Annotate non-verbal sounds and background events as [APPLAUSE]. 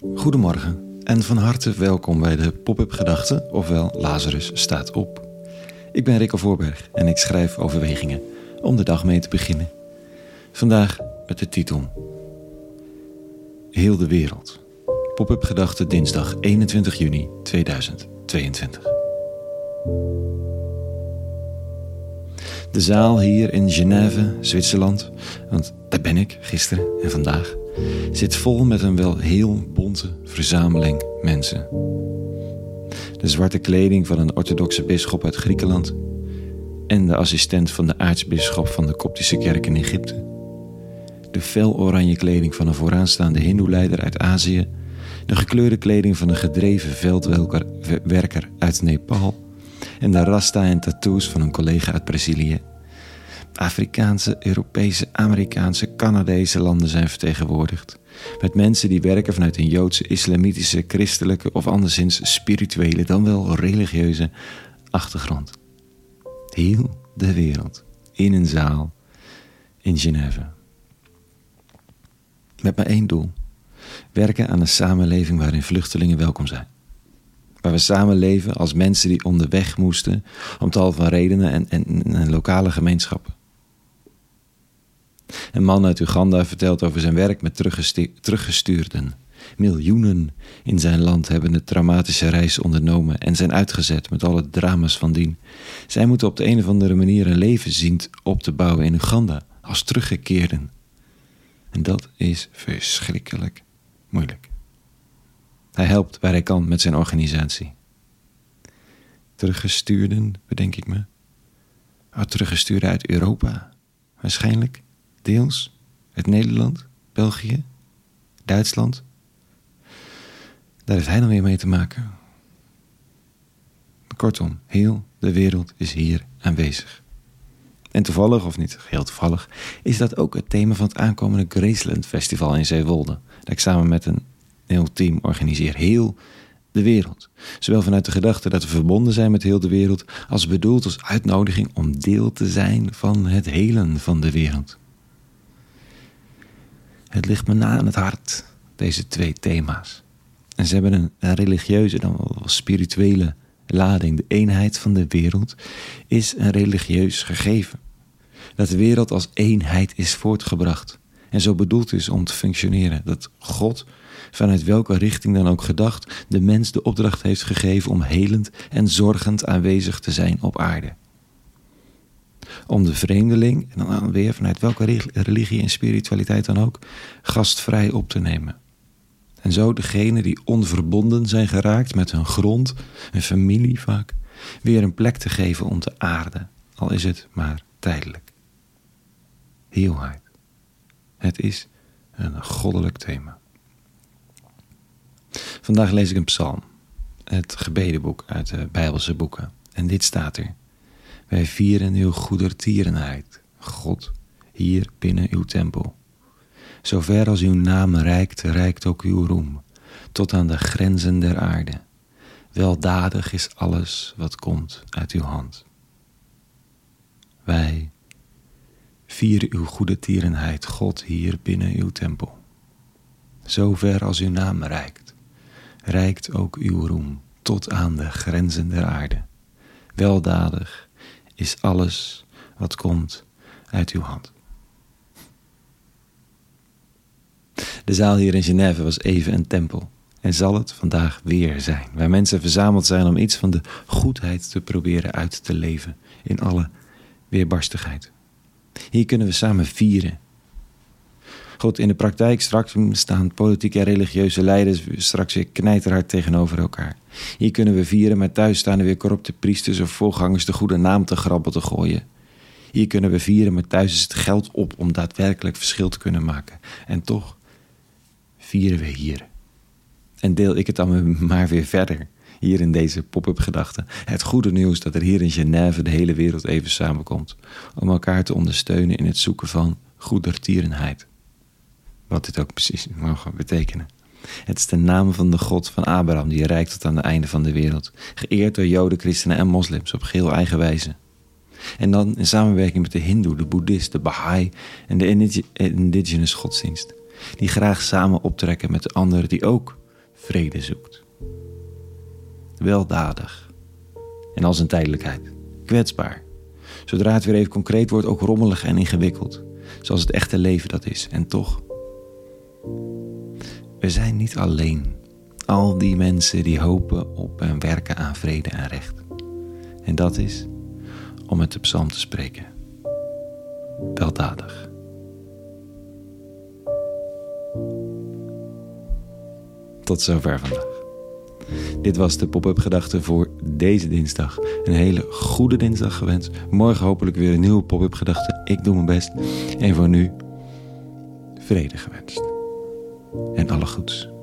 Goedemorgen en van harte welkom bij de Pop-up Gedachten, ofwel Lazarus staat op. Ik ben Rico Voorberg en ik schrijf overwegingen om de dag mee te beginnen. Vandaag met de titel Heel de wereld. Pop-up Gedachten dinsdag 21 juni 2022. De zaal hier in Genève, Zwitserland, want daar ben ik gisteren en vandaag, zit vol met een wel heel bonte verzameling mensen. De zwarte kleding van een orthodoxe bisschop uit Griekenland en de assistent van de aartsbisschop van de Koptische kerk in Egypte. De fel-oranje kleding van een vooraanstaande hindoeleider uit Azië. De gekleurde kleding van een gedreven veldwerker uit Nepal. En de rasta en tattoos van een collega uit Brazilië. Afrikaanse, Europese, Amerikaanse, Canadese landen zijn vertegenwoordigd. Met mensen die werken vanuit een Joodse, islamitische, christelijke of anderszins spirituele, dan wel religieuze achtergrond. Heel de wereld in een zaal in Genève. Met maar één doel: werken aan een samenleving waarin vluchtelingen welkom zijn. Waar we samenleven als mensen die onderweg moesten om tal van redenen en, en, en lokale gemeenschappen. Een man uit Uganda vertelt over zijn werk met teruggestuurden. Miljoenen in zijn land hebben de traumatische reis ondernomen en zijn uitgezet met alle drama's van dien. Zij moeten op de een of andere manier een leven zien op te bouwen in Uganda als teruggekeerden. En dat is verschrikkelijk moeilijk. Hij helpt waar hij kan met zijn organisatie. Teruggestuurden, bedenk ik me. Oh, teruggestuurden uit Europa, waarschijnlijk. Deels uit Nederland, België, Duitsland. Daar heeft hij nog weer mee te maken. Kortom, heel de wereld is hier aanwezig. En toevallig, of niet heel toevallig, is dat ook het thema van het aankomende Graceland Festival in Zeewolde. Dat ik samen met een heel team organiseer. Heel de wereld. Zowel vanuit de gedachte dat we verbonden zijn met heel de wereld, als bedoeld als uitnodiging om deel te zijn van het helen van de wereld. Het ligt me na aan het hart, deze twee thema's. En ze hebben een, religieuze, dan wel spirituele lading. De eenheid van de wereld is een religieus gegeven. Dat de wereld als eenheid is voortgebracht en zo bedoeld is om te functioneren. Dat God, vanuit welke richting dan ook gedacht, de mens de opdracht heeft gegeven om helend en zorgend aanwezig te zijn op aarde om de vreemdeling, en dan weer vanuit welke religie en spiritualiteit dan ook, gastvrij op te nemen. En zo degenen die onverbonden zijn geraakt met hun grond, hun familie vaak, weer een plek te geven om te aarden, al is het maar tijdelijk. Heelheid. Het is een goddelijk thema. Vandaag lees ik een psalm, het gebedenboek uit de Bijbelse boeken. En dit staat er. Wij vieren uw goedertierenheid, God, hier binnen uw tempel. Zover als uw naam reikt, reikt ook uw roem, tot aan de grenzen der aarde. Weldadig is alles wat komt uit uw hand. Wij vieren uw goede tierenheid, God, hier binnen uw tempel. Zover als uw naam reikt, reikt ook uw roem tot aan de grenzen der aarde. Weldadig is alles wat komt uit uw hand. De zaal hier in Genève was even een tempel en zal het vandaag weer zijn, waar mensen verzameld zijn om iets van de goedheid te proberen uit te leven in alle weerbarstigheid. Hier kunnen we samen vieren. God, in de praktijk straks staan politieke en religieuze leiders straks weer knijterhard tegenover elkaar. Hier kunnen we vieren, maar thuis staan er weer corrupte priesters of voorgangers de goede naam te grabbel te gooien. Hier kunnen we vieren, maar thuis is het geld op om daadwerkelijk verschil te kunnen maken. En toch vieren we hier. En deel ik het dan [LAUGHS] maar weer verder, hier in deze pop-up gedachte. Het goede nieuws dat er hier in Genève de hele wereld even samenkomt. Om elkaar te ondersteunen in het zoeken van goedertierenheid. Wat dit ook precies mogen betekenen. Het is de naam van de God van Abraham die reikt tot aan het einde van de wereld. Geëerd door Joden, christenen en moslims op geheel eigen wijze. En dan in samenwerking met de Hindoe, de Boeddhist, de Baha'i en de indigenous godsdienst. Die graag samen optrekken met de anderen die ook vrede zoekt. Weldadig en als een tijdelijkheid, kwetsbaar. Zodra het weer even concreet wordt, ook rommelig en ingewikkeld, zoals het echte leven dat is. En toch, we zijn niet alleen. Al die mensen die hopen op en werken aan vrede en recht. En dat is om met de psalm te spreken. Weldadig. Tot zover vandaag. Dit was de pop-up gedachte voor deze dinsdag. Een hele goede dinsdag gewenst. Morgen hopelijk weer een nieuwe pop-up gedachte. Ik doe mijn best. En voor nu, vrede gewenst. En alle goeds.